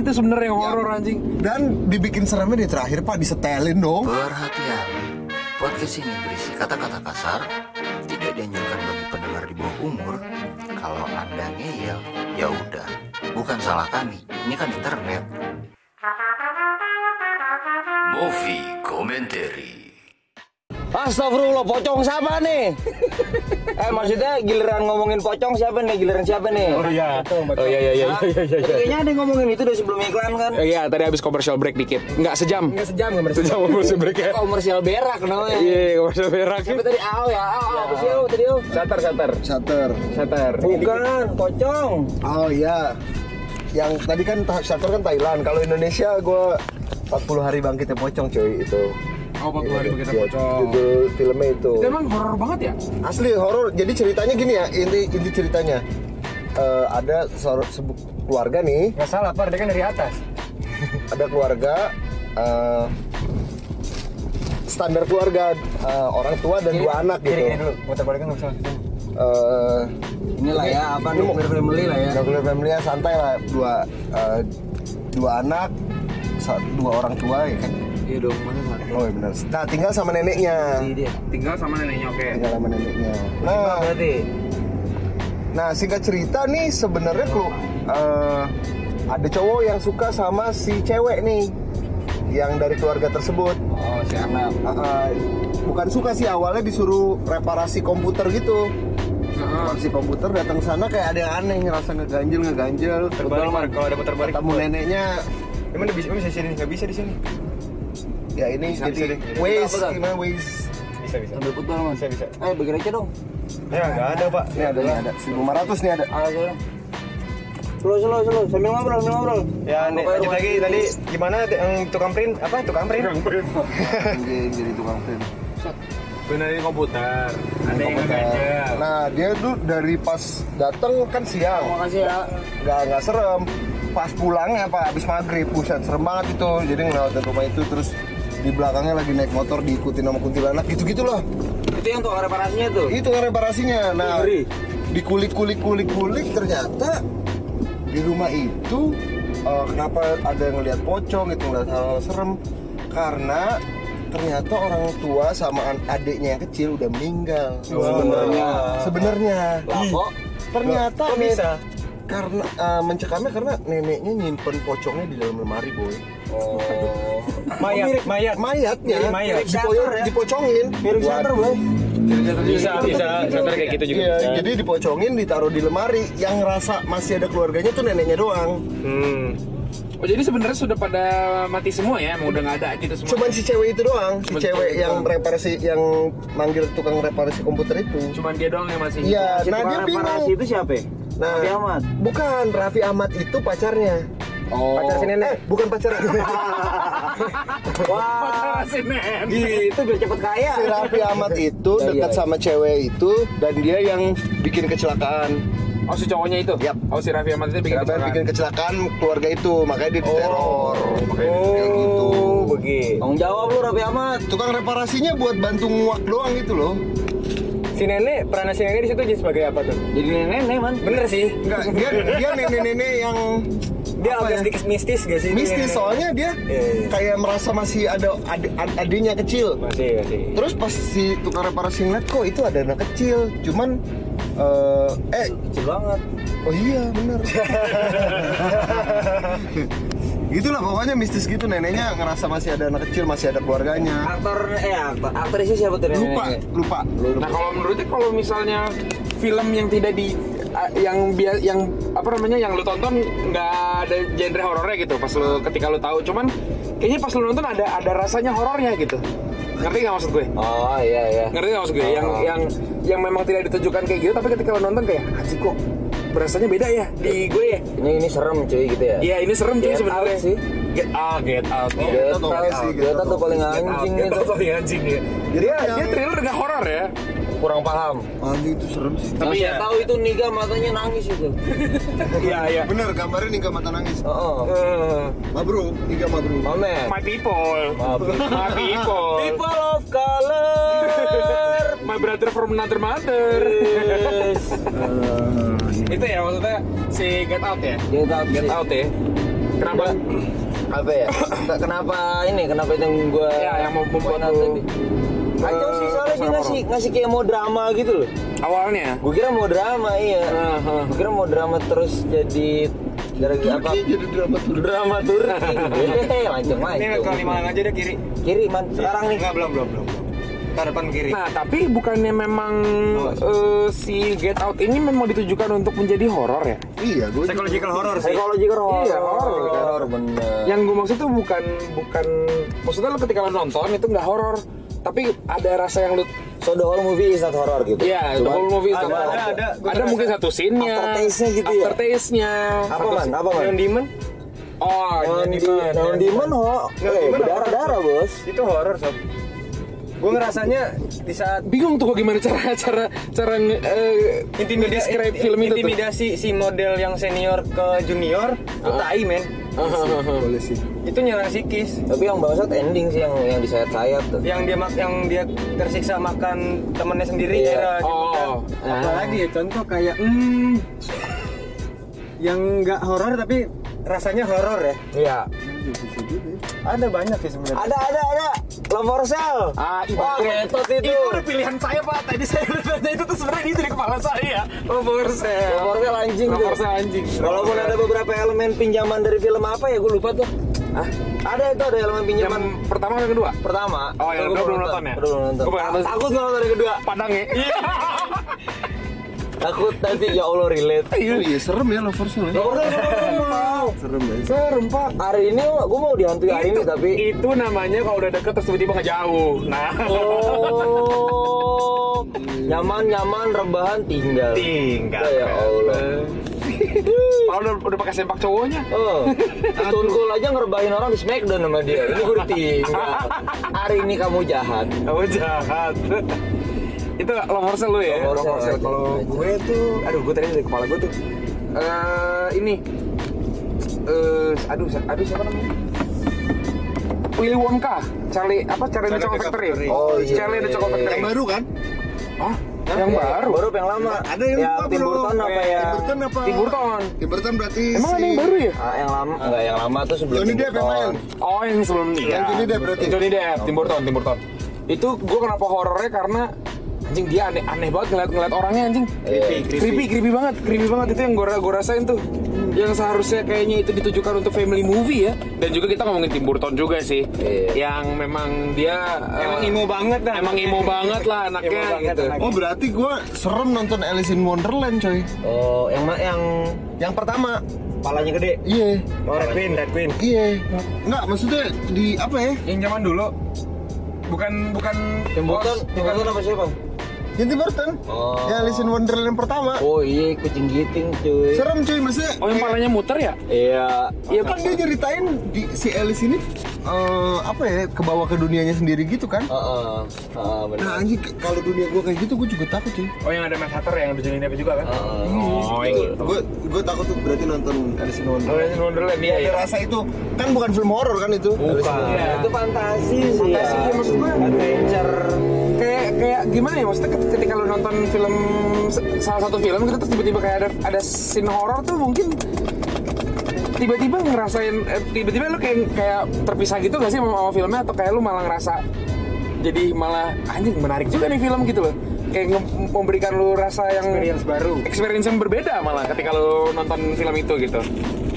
itu sebenarnya yang horor anjing. Dan dibikin seremnya di terakhir Pak disetelin dong. Perhatian, podcast ini berisi kata-kata kasar, tidak dianjurkan bagi pendengar di bawah umur. Kalau anda ngeyel, ya udah, bukan salah kami. Ini kan internet. Movie Commentary. Astagfirullah, pocong siapa nih? eh maksudnya giliran ngomongin pocong siapa nih? Giliran siapa nih? Oh iya. Oh iya iya iya iya iya. Tadi Kayaknya ada yang ngomongin itu dari sebelum iklan kan? Eh, Iya, tadi habis commercial break dikit. Enggak sejam. Enggak sejam enggak Sejam commercial break ya. Komersial berak namanya. Iya, commercial berak. Siapa tadi? Ao ya, Ao, apa sih Ao tadi Ao? Shutter, shutter. Shutter. Shutter. Bukan, pocong. Oh iya. Yang tadi kan Shutter kan Thailand. Kalau Indonesia gue 40 hari bangkitnya pocong cuy itu. Oh, 40 hari begitu pocong. Judul filmnya itu. Itu emang horor banget ya? Asli horor. Jadi ceritanya gini ya. Inti inti ceritanya. Eh, ada seor- sebu- keluarga nih. Enggak salah, Par, dia kan dari atas. Ada keluarga. eh, standar keluarga eh, orang tua dan dua anak gitu. dulu, muter balik enggak usah. Eh, Inilah ya, apa ini mau- nuclear family lah ya. Nuclear family santai lah dua eh, dua anak dua orang tua ya kan Iya dong, mana mana. oh iya benar nah tinggal sama neneknya dia. Tinggal sama neneknya, oke. tinggal sama neneknya nah Berarti nah singkat cerita nih sebenarnya kelu- eh, ada cowok yang suka sama si cewek nih yang dari keluarga tersebut Oh, si anak. Ah, bukan suka sih awalnya disuruh reparasi komputer gitu reparasi komputer datang sana kayak ada yang aneh ngerasa ngeganjel ngeganjel Terbalik. Kalau ada muter balik. ketemu neneknya Emang bisa, bisa di sini? Enggak bisa di sini. Ya ini Bisa, jadi Bang? gimana waze Bisa, bisa. Sambil football, Mas. Bisa, bisa. Eh, bagi receh dong. Ya, enggak ada, Pak. ini ada nih ada 1500 nih ada Ah, saya. Slow, slow, slow. Sambil ngobrol, sambil ngobrol. Ya, nih, lanjut rumah lagi ini- tadi gimana yang tukang print? Apa tukang print? Anjing, jadi tukang print Benerin komputer. Ada yang nah dia tuh dari pas datang kan siang Makasih ya. nggak nggak serem pas pulangnya pak habis maghrib buset serem banget itu jadi ngelewatin rumah itu terus di belakangnya lagi naik motor diikutin sama kuntilanak gitu gitu loh Itu yang tukang reparasinya tuh. itu kan reparasinya nah Ngeri. dikulik kulik kulik kulik ternyata di rumah itu eh, kenapa ada yang ngeliat pocong gitu ngeliat hal, hal serem karena ternyata orang tua sama adiknya yang kecil udah meninggal sebenarnya sebenarnya kok? ternyata Kok bisa? karena eh, mencekamnya karena neneknya nyimpen pocongnya di dalam lemari boy Oh. Mayat, mayat. mayatnya Jadi mayat. dipoyo- ya? dipocongin Mirip Buat- shutter, Bang. Bisa, bisa. Shutter kayak gitu juga Iya, bisa. jadi dipocongin, ditaruh di lemari. Yang ngerasa masih ada keluarganya tuh neneknya doang. Hmm. Oh jadi sebenarnya sudah pada mati semua ya? Emang udah nggak ada gitu semua? Cuman si cewek itu doang, si Cuman cewek yang doang. reparasi, yang manggil tukang reparasi komputer itu. Cuman dia doang yang masih Iya, nah dia reparasi bingung. itu siapa? ya? Nah, Raffi Ahmad. bukan Raffi Ahmad itu pacarnya. Oh. Pacar si nenek, bukan pacar. Wah, si nenek. gitu biar cepet kaya. si Raffi Ahmad itu Iya, dekat iya. sama cewek itu dan dia yang bikin kecelakaan. Oh si cowoknya itu? Yap. Oh si Raffi Ahmad itu bikin kecelakaan. bikin kecelakaan keluarga itu, makanya dia diteror. Makanya dia kayak gitu. Oh, begitu. Tanggung jawab lu Raffi Ahmad. Tukang reparasinya buat bantu nguak doang gitu loh. Si nenek, peran si nenek di situ jadi sebagai apa tuh? Jadi nenek-nenek, Man. Bener sih. Enggak, dia dia nenek-nenek yang Dia agak ya? sedikit mistis gak sih? mistis Nenek-nenek? soalnya dia Iya, iya. kayak merasa masih ada ad- ad- adiknya kecil. Masih, masih. Terus pas si tukang reparasi ngeliat kok itu ada anak kecil, cuman eh eh Kecil banget. oh iya bener. Gitulah pokoknya mistis gitu neneknya ngerasa masih ada anak kecil, masih ada keluarganya. Aktor eh aktor aktrisnya siapa tuh Lupa, nenek-nenek? lupa. Nah kalau menurutnya kalau misalnya film yang tidak di yang biar yang apa namanya yang lu tonton nggak ada genre horornya gitu pas lu ketika lu tahu cuman kayaknya pas lu nonton ada ada rasanya horornya gitu ngerti nggak maksud gue Oh iya iya. ngerti nggak maksud gue yang Oh. yang yang memang tidak ditujukan kayak gitu tapi ketika lu nonton kayak anjing kok berasanya beda ya di gue ya Ini ini serem cuy gitu ya. Iya ini serem cuy Get sebenarnya Out sih. Get out, get out. Oh, ya. Get Get Out oke Out, sih, Get Get Out Out tuh paling Get out, anjing get itu. out paling anjing ya. Jadi Dia, yang- dia thriller nggak horor ya. Kurang paham. Anjing itu serem sih. Tapi ya- tahu itu Niga matanya nangis itu. Iya iya. Bener, gambarnya nih gak mata nangis. Oh, oh. Eh, Mabruk, tiga mabruk. Momen. my people, Maaf. my people, People of color. my brother from another mother. Yes. Itu ya maksudnya si Get Out ya. Get Out. Get sih. Out ya. Kenapa? apa ya Ke- kenapa ini kenapa itu yang gue Ya, yang mau membuat lu- kacau sih soalnya dia ngasih ngasih kayak mau drama gitu loh Awalnya. gue kira mau drama iya Aha. gue kira mau drama terus jadi gara-gara apa Turki jadi drama Turki. drama Turki Hehehe, macam Ini macam kali malang aja deh kiri. kiri man sekarang nih Enggak belum belum belum. Ke depan kiri. Nah, tapi bukannya memang eh, si Get Out ini memang ditujukan untuk menjadi horor ya? Iya, gue Psychological horror sih. psychological horror Iya, horror, horror bener Yang gue maksud tuh bukan bukan maksudnya lo ketika lo nonton itu nggak horor, tapi ada rasa yang lu so the whole movie is not horror gitu? Iya, the Cuman whole movie ada, sama- ada, ada. Gua ada ngerasa mungkin satu scene-nya, aftertaste-nya gitu ya? aftertaste-nya. apa man? Scene- apa man? Neon Demon? Oh, Neon Demon. Neon Demon ho eh, Demon berdarah-darah bos. Itu horror sob. Gue ngerasanya di saat bingung tuh gue gimana cara cara cara eh, intimidasi describe film itu tuh. intimidasi si model yang senior ke junior itu tai men boleh sih. itu nyerang psikis tapi yang bangsat ending sih yang yang disayat-sayat tuh yang dia mak yang dia tersiksa makan temennya sendiri Iya. kira dia Oh. makan. apalagi ya contoh kayak hmm, yang nggak horor tapi rasanya horor ya Iya. ada banyak sih sebenarnya ada ada ada Love for Sale Ah, Wah, ketot itu. udah pilihan saya pak. Tadi saya udah itu tuh sebenarnya itu di kepala saya. Love for sale. Love for Sale anjing Love tuh. for sale anjing. Walaupun ada beberapa elemen pinjaman dari film apa ya, gue lupa tuh. Hah? Ada itu ada elemen Yang pinjaman pertama atau yang kedua? pertama. Oh, yang kedua belum nonton ya? Belum nonton. Belum nonton. Takut nggak nonton yang kedua. Padang ya? Takut nanti ya Allah relate. Oh iya, serem ya Lover Soul ya. Sale serem, mau. Serem ya. Serem pak. Hari ini gue mau dihantui hari ini tapi itu namanya kalau udah deket terus tiba-tiba ngejauh. Nah. Oh, nyaman nyaman rebahan tinggal. Tinggal. Ya Allah. Kalau udah, udah pakai sempak cowoknya. Oh, Stone Cold aja ngerebahin orang di Smackdown sama dia. Ini gue ditinggal. Hari ini kamu jahat. Kamu jahat. Itu love for sale lu ya? Sale. sale. Kalau gue tuh, aduh gue tadi dari kepala gue tuh. eh ini. eh aduh, aduh siapa namanya? Willy Wonka, Charlie apa Charlie and the Chocolate Factory? Oh, iya. Charlie the Chocolate Factory. Yang baru kan? Hah? Yang baru? Baru apa yang lama? Ada yang yang lupa, Tim bro. Burton apa ya? Tim Burton apa? Tim Burton. Tim Burton berarti Emang si... ada yang baru ya? Ah, yang lama enggak yang lama tuh sebelum Johnny Depp yang main. Oh yang sebelum Yang Johnny Depp berarti? Johnny Depp, Tim Burton, Tim Burton. Itu gue kenapa horornya karena anjing dia aneh aneh banget ngeliat ngeliat orangnya anjing. Creepy, creepy, creepy banget, creepy banget itu yang gue gue rasain tuh. Yang seharusnya kayaknya itu ditujukan untuk family movie ya. Dan juga kita ngomongin Tim Burton juga sih. Iya. Yang memang dia emang eh, imo banget dah Emang imo banget lah anaknya Imo banget gitu. anaknya. Oh berarti gue serem nonton Alice in Wonderland coy Oh, yang yang Yang pertama palanya gede. Iya oh Red Queen Red Queen Iya Enggak maksudnya di apa ya Yang zaman dulu bukan bukan Tim Burton, Tim Burton apa siapa? Yang Tim Burton Oh. Yang Alice in Wonderland yang pertama Oh iya, kucing giting cuy. Serem cuy maksudnya Oh yang palanya muter ya? Iya. Iya kan dia nyeritain di, si Alice ini eh, apa ya ke bawah ke dunianya sendiri gitu kan? Heeh. Heeh, benar. Nah anjing kalau dunia gue kayak gitu gue juga takut cuy. Oh yang ada Mad Hatter yang ada Johnny Depp juga kan? Heeh. Oh yang gitu. Gue gue takut tuh berarti nonton Alice in Oh, Wonderland. yang Wonderland iya Ada ya. rasa itu kan bukan film horor kan itu? Bukan. Ya, itu fantasi sih. Fantasi, ya. iya, maksud gua. adventure. Kayak gimana ya maksudnya ket- ketika lu nonton film salah satu film gitu terus tiba-tiba kayak ada ada scene horor tuh mungkin tiba-tiba ngerasain eh, tiba-tiba lu kayak kayak terpisah gitu gak sih sama, sama filmnya? Atau kayak lu malah ngerasa jadi malah anjing menarik juga nih film gitu loh. Kayak memberikan lu rasa yang Experience baru. experience yang berbeda malah ketika lu nonton film itu gitu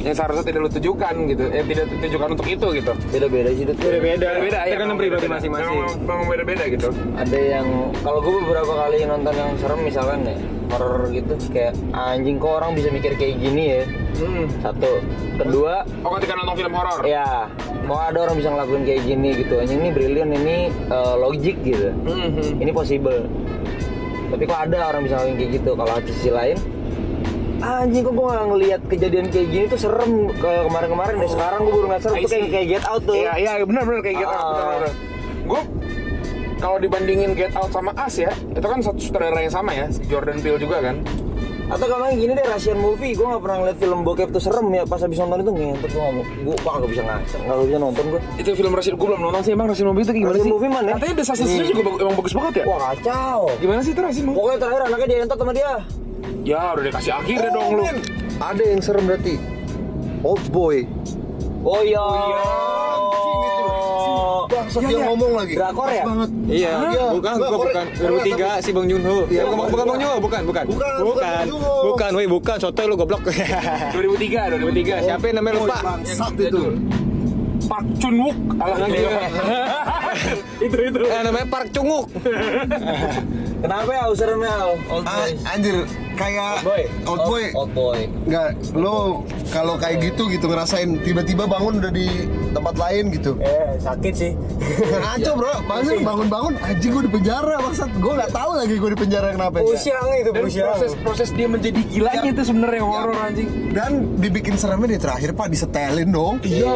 yang seharusnya tidak lu tujukan gitu. Eh tidak ditujukan untuk itu gitu. Beda-beda sih itu. beda beda ya tergantung memang pribadi beda-beda. masing-masing. Memang, memang beda-beda gitu. Ada yang kalau gue beberapa kali nonton yang serem misalkan ya horror gitu kayak anjing kok orang bisa mikir kayak gini ya? Hmm. satu. Kedua oh ketika nonton film horor ya kok ada orang bisa ngelakuin kayak gini gitu? Anjing ini brilian ini eh, logik gitu. Mhm. ini possible. Tapi kok ada orang bisa ngelakuin kayak gitu? Kalau di sisi lain anjing kok gue gak ngeliat kejadian kayak gini tuh serem ke kemarin-kemarin deh sekarang gue baru nggak serem tuh kayak kayak get out tuh Iya, iya benar-benar kayak Get Out. Ah. benar-benar. Gue kalau dibandingin Get Out sama Us ya, itu kan satu sutradara yang sama ya, si Jordan Peele juga kan. Atau kemarin gini deh Russian movie, gue gak pernah ngeliat film bokep tuh serem ya Pas habis nonton itu ngentot gue ngomong Gue gak bisa ngaca, gak bisa nonton gue Itu film Russian, gue belum nonton sih emang Russian Movie itu gimana Russian sih? Movie mana? Katanya The Assassin's juga emang bagus banget ya? Wah kacau Gimana sih itu Russian Movie? Pokoknya terakhir anaknya dientot sama dia Ya udah dikasih akhirnya dong lu. Ada yang serem berarti. Old boy. Oh iya. Anjing itu. Bangsat dia ngomong lagi. Drakor ya? banget. Iya, Iya, bukan, Korea- bukan. Korea 2003 si Bang Junho. Iya, bukan, bukan, bukan Bang Junho, bukan, bukan. Bukan, bukan bukan. Bukan, woi, bukan. Sotoy lu goblok. 2003 2003. Siapa yang namanya lupa? Bangsat itu. Park Chun Wook ala itu itu Eh, namanya Park Chunguk. Kenapa ya seremnya Old Ah, boy. anjir, kayak Boy. Old boy. Old boy. Enggak, lo kalau kayak gitu gitu ngerasain tiba-tiba bangun udah di tempat lain gitu. Eh, sakit sih. Ngaco bro, bangun bangun-bangun, anjing gue di penjara maksud gue nggak tahu lagi gue di penjara kenapa. Pusiang itu, dan proses proses dia menjadi gilanya itu sebenarnya yang horor anjing Dan dibikin seremnya di terakhir pak disetelin dong. Iya.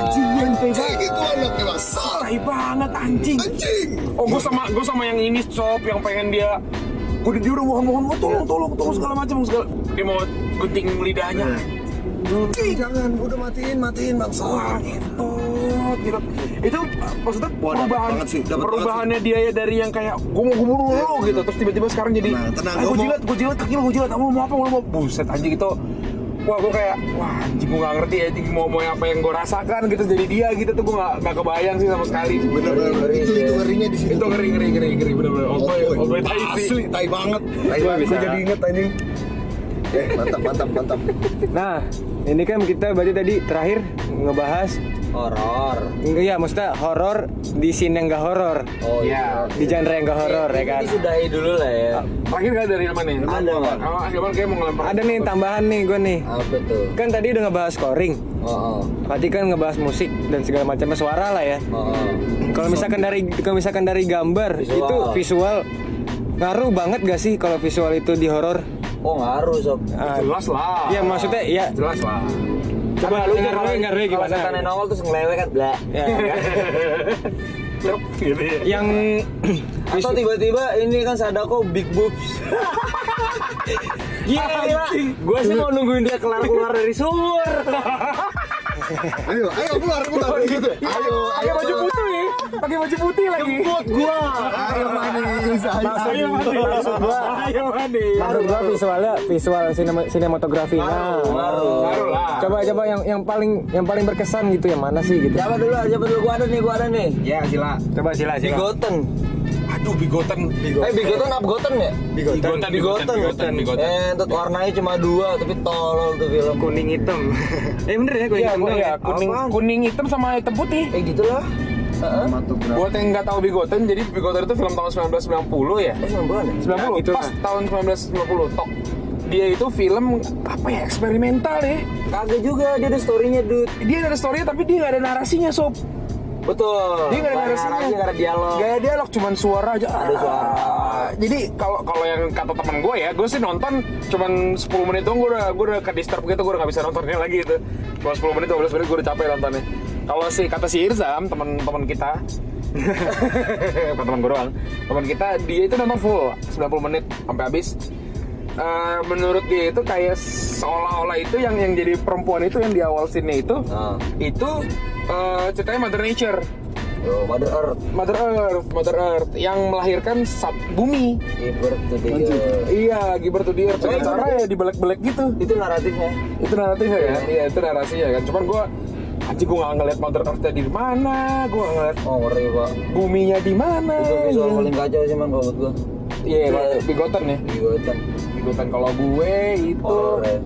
Anjing anjing itu anaknya masa. tai banget anjing Anjing. oh gue sama gue sama yang ini sob yang pengen dia gue dia udah mohon mohon tolong tolong tolong segala macam segala dia mau gunting lidahnya Anjing jangan, udah matiin matiin bangsa. Wah gitu, gitu. Itu maksudnya Wah, perubahan banget sih, perubahannya dia ya dari yang kayak gue mau gue bunuh lo gitu, terus tiba-tiba sekarang jadi Tenang, tenang, "Ah, gua gue jilat, gue jilat kaki lo, gue jilat, lo mau apa, lo mau buset anjing itu. Wah gue kayak, wah anjing gue gak ngerti ya, anjing mau mau apa yang gue rasakan gitu jadi dia gitu tuh gue gak, gak kebayang sih sama sekali. Bener-bener itu itu ngerinya di situ. Itu ngeri ngeri ngeri ngeri bener-bener. Old boy, old boy tai sih. Asli, tai banget. Tai banget. Gue jadi inget anjing. Eh, mantap, mantap, mantap. Nah, ini kan kita berarti tadi terakhir ngebahas Horor. Iya, maksudnya horor di scene yang gak horor. Oh Iya. Di genre yang gak horor ya kan. Ini sudahi dulu lah ya. Terakhir kali dari Hilman nih. Ada, Bang. Oh, Hilman kayak mau ngelempar. Ada nih tambahan nih gue nih. Apa tuh? Kan tadi udah ngebahas scoring. Oh, oh. Berarti kan ngebahas musik dan segala macamnya suara lah ya. Oh, oh. Kalau misalkan dari kalau misalkan dari gambar Visual. itu visual ngaruh banget gak sih kalau visual itu di horor? Oh ngaruh sob. Ah, Jelas lah. Iya maksudnya ya Jelas lah. Coba lu ngaruh Kalau gimana? setan yang nongol terus ngelewe kan bla. Ya, gitu ya. yang Atau tiba-tiba ini kan Sadako big boobs. Gila, gue sih mau nungguin dia kelar keluar dari sumur. Ayo, ayo keluar, keluar gitu. Ayo, Pakai baju putih. Pakai baju putih lagi. Jemput gua. Ayo manis, ayo. Maksud gua Ayo mandi. maksud gua visualnya visual sinema, sinematografi. Nah, Ngaruh. Baru lah. coba coba yang yang paling yang paling berkesan gitu yang mana sih gitu? Siapa dulu? Siapa dulu? Gua ada nih, gua ada nih. Ya sila. Coba sila sila. Bigoten. Aduh bigoten. Eh, bigoten apa goten ya? Bigoten. Bigoten. Bigoten. Bigoten. Eh, entot warnanya cuma dua, tapi tolol tuh film. kuning hitam. eh bener ya kuning Iya, hitam. ya ya? kuning kuning hitam sama hitam putih. Eh, gitulah. Heeh. Buat yang nggak tahu Bigoten, jadi Bigoten itu film tahun 1990 ya. Eh, 90-an ya? 90 Ya, gitu pas lah. tahun 1990 tok. Dia itu film apa ya eksperimental ya. Kagak juga, dia ada story-nya, dude. Dia ada story tapi dia nggak ada narasinya sob. Betul. Dia nggak ada Nggak narasinya. narasi, nggak ada dialog. Gak ada dialog, cuman suara aja. Ada suara. Ah, Jadi kalau kalau yang kata teman gue ya, gue sih nonton cuman 10 menit doang gue udah gue udah ke disturb gitu, gue udah gak bisa nontonnya lagi itu. Cuma 10 menit 12 menit gue udah capek nontonnya. Kalau si kata si Irzam, teman-teman kita bukan teman gue doang teman kita dia itu nonton full 90 menit sampai habis Eh, menurut dia itu kayak seolah-olah itu yang yang jadi perempuan itu yang di awal scene itu Nah. itu eh, ceritanya Mother Nature Yo, Mother Earth. Mother Earth, Mother Earth yang melahirkan sat bumi. Give birth to the earth. Iya, Gibar tuh dia dengan cara ya dibelek-belek gitu. Itu naratifnya. Itu naratifnya kan? Iya, itu narasinya kan. Cuman gua anjing gua nggak ngeliat Mother Earth di mana, gua nggak ngeliat Oh, ngeri, Pak. buminya di mana. Itu visual Iya. paling kacau sih, man, kalau gua. Iya, bigotan ya. Bigoten. Bigotan kalau gue itu Horor ya.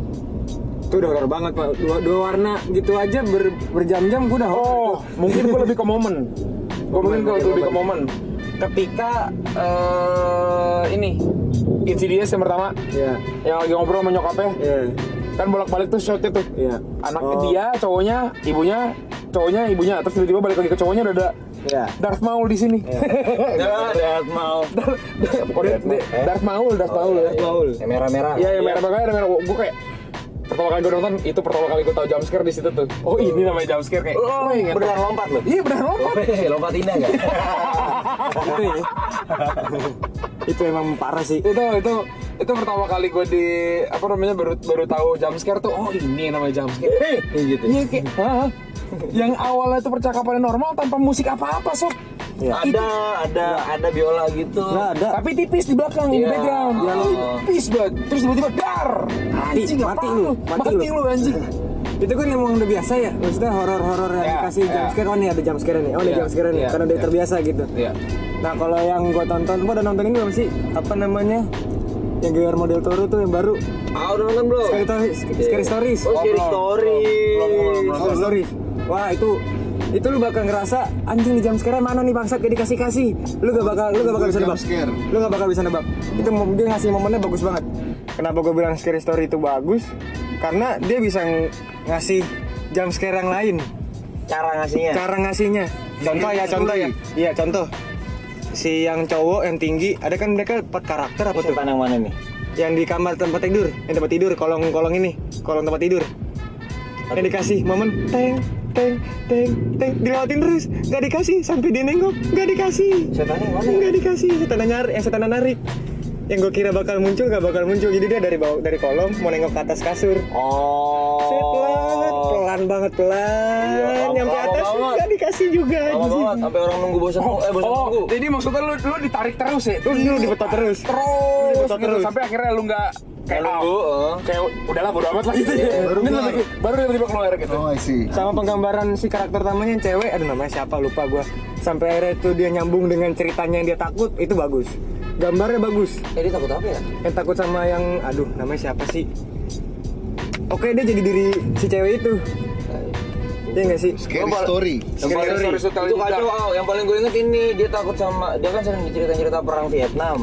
Itu udah horor banget pak. Dua, dua warna gitu aja ber, berjam-jam gue udah. Oh, mungkin gue lebih ke momen. Gue mungkin gue lebih ke momen. Ketika eh ini Insidious yang pertama, Iya. yang lagi ngobrol sama nyokapnya, Iya. Kan bolak-balik tuh shotnya tuh. Iya. Anaknya Oh. dia, cowoknya, ibunya, cowoknya, ibunya, terus tiba-tiba balik lagi ke cowoknya udah ada Iya. Darth Maul di sini. Darth Maul. Darth Darth Maul, Darth Maul. Darth Maul. Yang merah-merah. Iya, yang merah makanya merah. Gue kayak pertama kali gue nonton itu pertama kali gue tahu jumpscare di situ tuh. Oh ini namanya jumpscare kayak. Oh, ingat. beneran lompat loh. Iya beneran lompat. Weh, lompat indah enggak? itu ya. itu emang parah sih. itu itu itu pertama kali gue di apa namanya baru baru tahu jumpscare tuh oh ini namanya jumpscare gitu. iya kayak yang awalnya itu percakapan normal tanpa musik apa apa sob Ada, ada, ada biola gitu. Nggak ada. tapi tipis di belakang di Iya. background Oh. tipis banget terus tiba-tiba dar anjing Mati lu, mati mati lu. lu anjing itu kan emang udah biasa ya maksudnya horor-horor yang Ya, dikasih ya. jump scare oh nih ada jump scare nih oh ada Ya, jump scare nih ya, karena udah ya. terbiasa gitu Iya. nah kalau yang gua tonton gua udah nonton ini belum sih apa namanya yang Guillermo del Toro tuh yang baru Ah udah nonton belum? Scary Stories Scary Stories Oh, Scary belum. Story. Belum, belum, belum. Scary Stories wah itu itu lu bakal ngerasa anjing di jump scare mana nih bangsat gak dikasih kasih lu gak bakal lu gak bakal bisa nebak. lu gak bakal bisa nebak. Itu dia ngasih momennya bagus banget. Kenapa gue bilang scary story itu bagus? Karena dia bisa ng- ngasih jump scare yang lain. Cara ngasihnya. cara ngasihnya. Contoh ya contoh ya. iya contoh. Si yang cowok yang tinggi ada kan mereka empat karakter apa tuh? yang mana nih? yang di kamar tempat tidur yang tempat tidur kolong kolong ini kolong tempat tidur. Yang dikasih momen teng teng teng teng. Dilewatin terus. Nggak dikasih. Sampai dia nengok. Nggak dikasih. Setan yang mana? nggak dikasih. Setan nyari yang setan narik. Yang gue kira bakal muncul nggak bakal muncul. Jadi dia dari bawah dari kolong mau nengok ke atas kasur. Oh. Banget pelan, Iya, nyampe lama atas banget. nggak dikasih juga Lama anjing. banget sampai orang nunggu bosan Oh, eh bosan oh, nunggu. jadi maksudnya lu lu ditarik terus ya? Lu lu dibetot terus. Terus, gitu, terus. sampai akhirnya lu nggak kayak nunggu, eh. kayak udahlah bodo amat lah gitu ya. baru Ini keluar. lebih- baru tiba-tiba keluar gitu. Oh, I see. Sama penggambaran si karakter utamanya yang cewek, aduh namanya siapa lupa gua. Sampai akhirnya itu dia nyambung dengan ceritanya yang dia takut, itu bagus. Gambarnya bagus. Eh dia takut apa ya? Yang takut sama yang, aduh namanya siapa sih? Oke dia jadi diri si cewek itu. Iya nggak sih? Scary Gua- story. Yang paling Story. story story itu kacau oh, yang paling gue inget ini dia takut sama dia kan sering cerita cerita perang Vietnam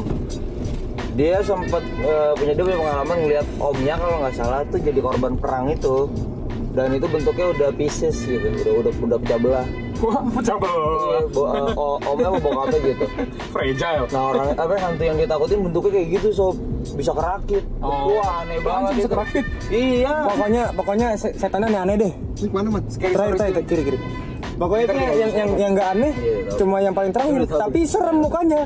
dia sempat eh, punya dia punya pengalaman ngeliat omnya kalau nggak salah tuh jadi korban perang itu dan itu bentuknya udah pieces gitu udah udah udah pecah belah Wah, pecah Iya, banget. bo- eh, omnya mau bokapnya gitu Fragile. nah orang apa hantu yang ditakutin bentuknya kayak gitu sob bisa kerakit Oh. wah aneh banget bisa itu. kerakit? iya Pokoknya pokoknya se- setannya aneh-aneh deh. Ini mana, Mat? Terakhir terakhir kiri kiri. Pokoknya itu yang yang yang nggak aneh, Iya, cuma yang paling terakhir, tapi serem mukanya.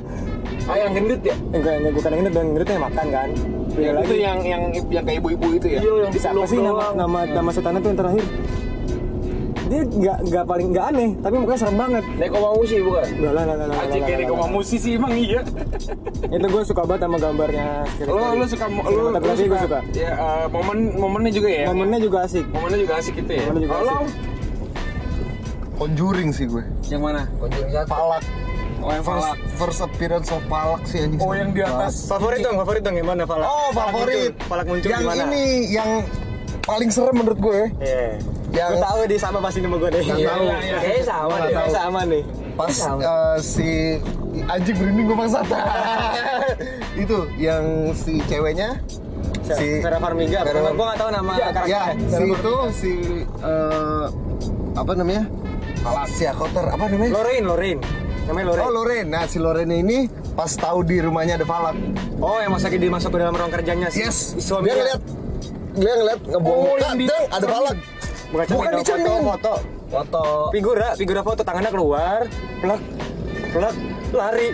ah yang gendut ya Enggak, enggak bukan yang ini, yang gendutnya makan kan. Yang itu yang yang yang kayak ibu-ibu itu ya. iya yang Siapa dipeluk sih nama nama nama setannya tuh yang terakhir? Dia nggak nggak paling nggak aneh, tapi mukanya serem banget. Neko Mamushi bukan Udah lah lah lah lah. Anjing lah, kayak lah, Neko lah. Mamushi sih emang iya. Itu gue suka banget sama gambarnya. Lu lu suka lu, lu Fotografi gue suka. Ya eh, momen momennya juga ya. Momennya juga asik. Momennya juga asik gitu ya. Kalau asik. Conjuring sih gue. yang mana? Conjuring satu Palak. Oh yang First, Falak. first appearance of Palak sih anjing. Oh yang di atas. Favorit dong, favorit dong yang mana Falak? Oh, Falak favorit. muncul, Falak muncul yang di mana? ini yang paling serem menurut gue. Iya. Yang- Gue tahu dia sama pasti sama gue deh. Nggak tahu. iya, iya. Kayaknya sama deh. sama nih. Pas Sama. eh, si anjing merinding gue bangsat. itu yang si ceweknya si Vera Farmiga. Vera- Gue nggak tahu nama ya, karakternya. ya si itu si eh, apa namanya? Si Akoter apa namanya? Lorraine, Lorraine. Namanya Lorraine. Oh Loren, nah si Loren ini pas tahu di rumahnya ada Falak. Oh, yang masa dia masuk ke dalam ruang kerjanya sih. Yes, Suami dia ngeliat dia ngeliat ngebuang Oh, muka, yang di ada. Falak. Bukan cermin, Bukan di foto, cermin. foto. Foto. Figura, figura foto tangannya keluar, plek, plek, lari.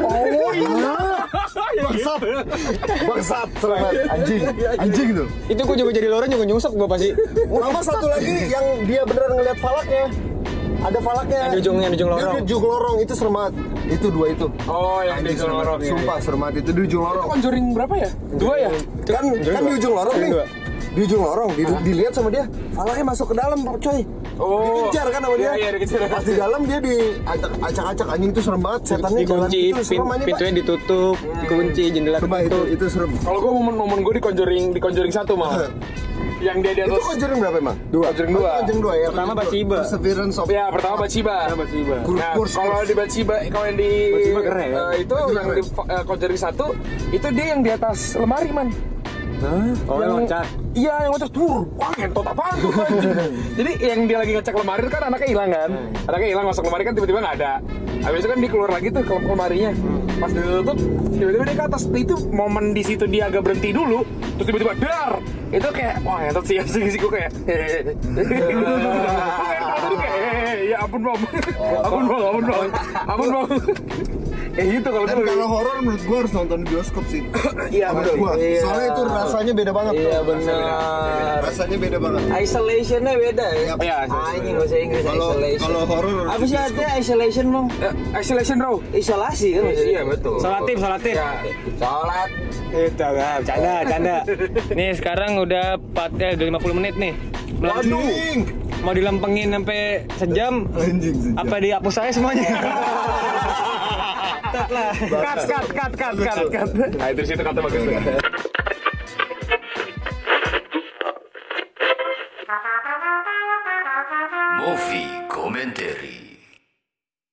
Oh iya. Bangsat. Bangsat, serem banget. anjing. Anjing itu. Itu gue juga jadi Lorraine juga nyungsep gue pasti. Sama satu lagi yang dia beneran ngeliat falaknya. Ada falaknya. Yang di ujung- yang di ujung lorong. Di ujung lorong itu serem banget. Itu dua itu. Oh yang di Jorong. banget. Sumpah serem banget itu di ujung Itu lorong. Conjuring berapa ya? Dua ya? Kan kan di ujung lorong nih. Di ujung lorong, di, dilihat sama dia, falaknya masuk ke dalam, coy. Oh. Dikejar kan sama dia? Iya, iya, dikejar. Pas di dalam dia di acak-acak anjing itu serem banget. Setannya jalan Dikunci, itu serem pin- pintunya ditutup, dikunci, jendela Coba itu, itu serem. Kalau gue momen-momen gue di Conjuring di Conjuring satu malah. yang dia di Itu atas. Conjuring berapa emang? Dua. Conjuring dua. Conjuring dua ya. Pertama Bathsheba. Perseverance of Ya pertama. Bathsheba. Kur- Nah, kalau di Bathsheba, kalau yang di Bathsheba keren, ya? eh, itu yang di uh, Conjuring satu, itu dia yang di atas lemari man. Oh, yang loncat. Iya yang loncat tuh, wah ngentot apaan tuh. Jadi yang dia lagi ngecek lemari kan anaknya hilang kan, anaknya hilang masuk lemari kan tiba-tiba nggak ada. Habis itu kan dia keluar lagi tuh ke lemarinya, pas ditutup tiba-tiba dia ke atas. Itu momen di situ dia agak berhenti dulu, terus tiba-tiba dar, itu kayak wah ngentot sih sih gue kayak. hehehe. Gue kayak hehehe, ya ampun bang, ampun bang, ampun bang, ampun bang. Kayak gitu kalau Dan kalau horor menurut gua harus nonton di bioskop sih. Iya Menurut betul. gua. Iya. Soalnya itu rasanya beda banget. Iya tuh. benar. Rasanya beda banget. Isolationnya beda ya. Iya, Anjing bahasa Inggris Kalau isolation. kalau horor harus Apa sih artinya isolation bang? Eh, Isolation row. Isolasi kan maksudnya? Iya betul. Salatif, salatif. Ya, Sholat. Itu enggak, bercanda, bercanda. Nih sekarang udah 4 eh, udah 50 menit nih. Anjing. mau dilempengin sampai sejam Anjing sejam. apa dihapus saya semuanya cut lah. Cut cut cut cut cut Nah itu situ kata bagus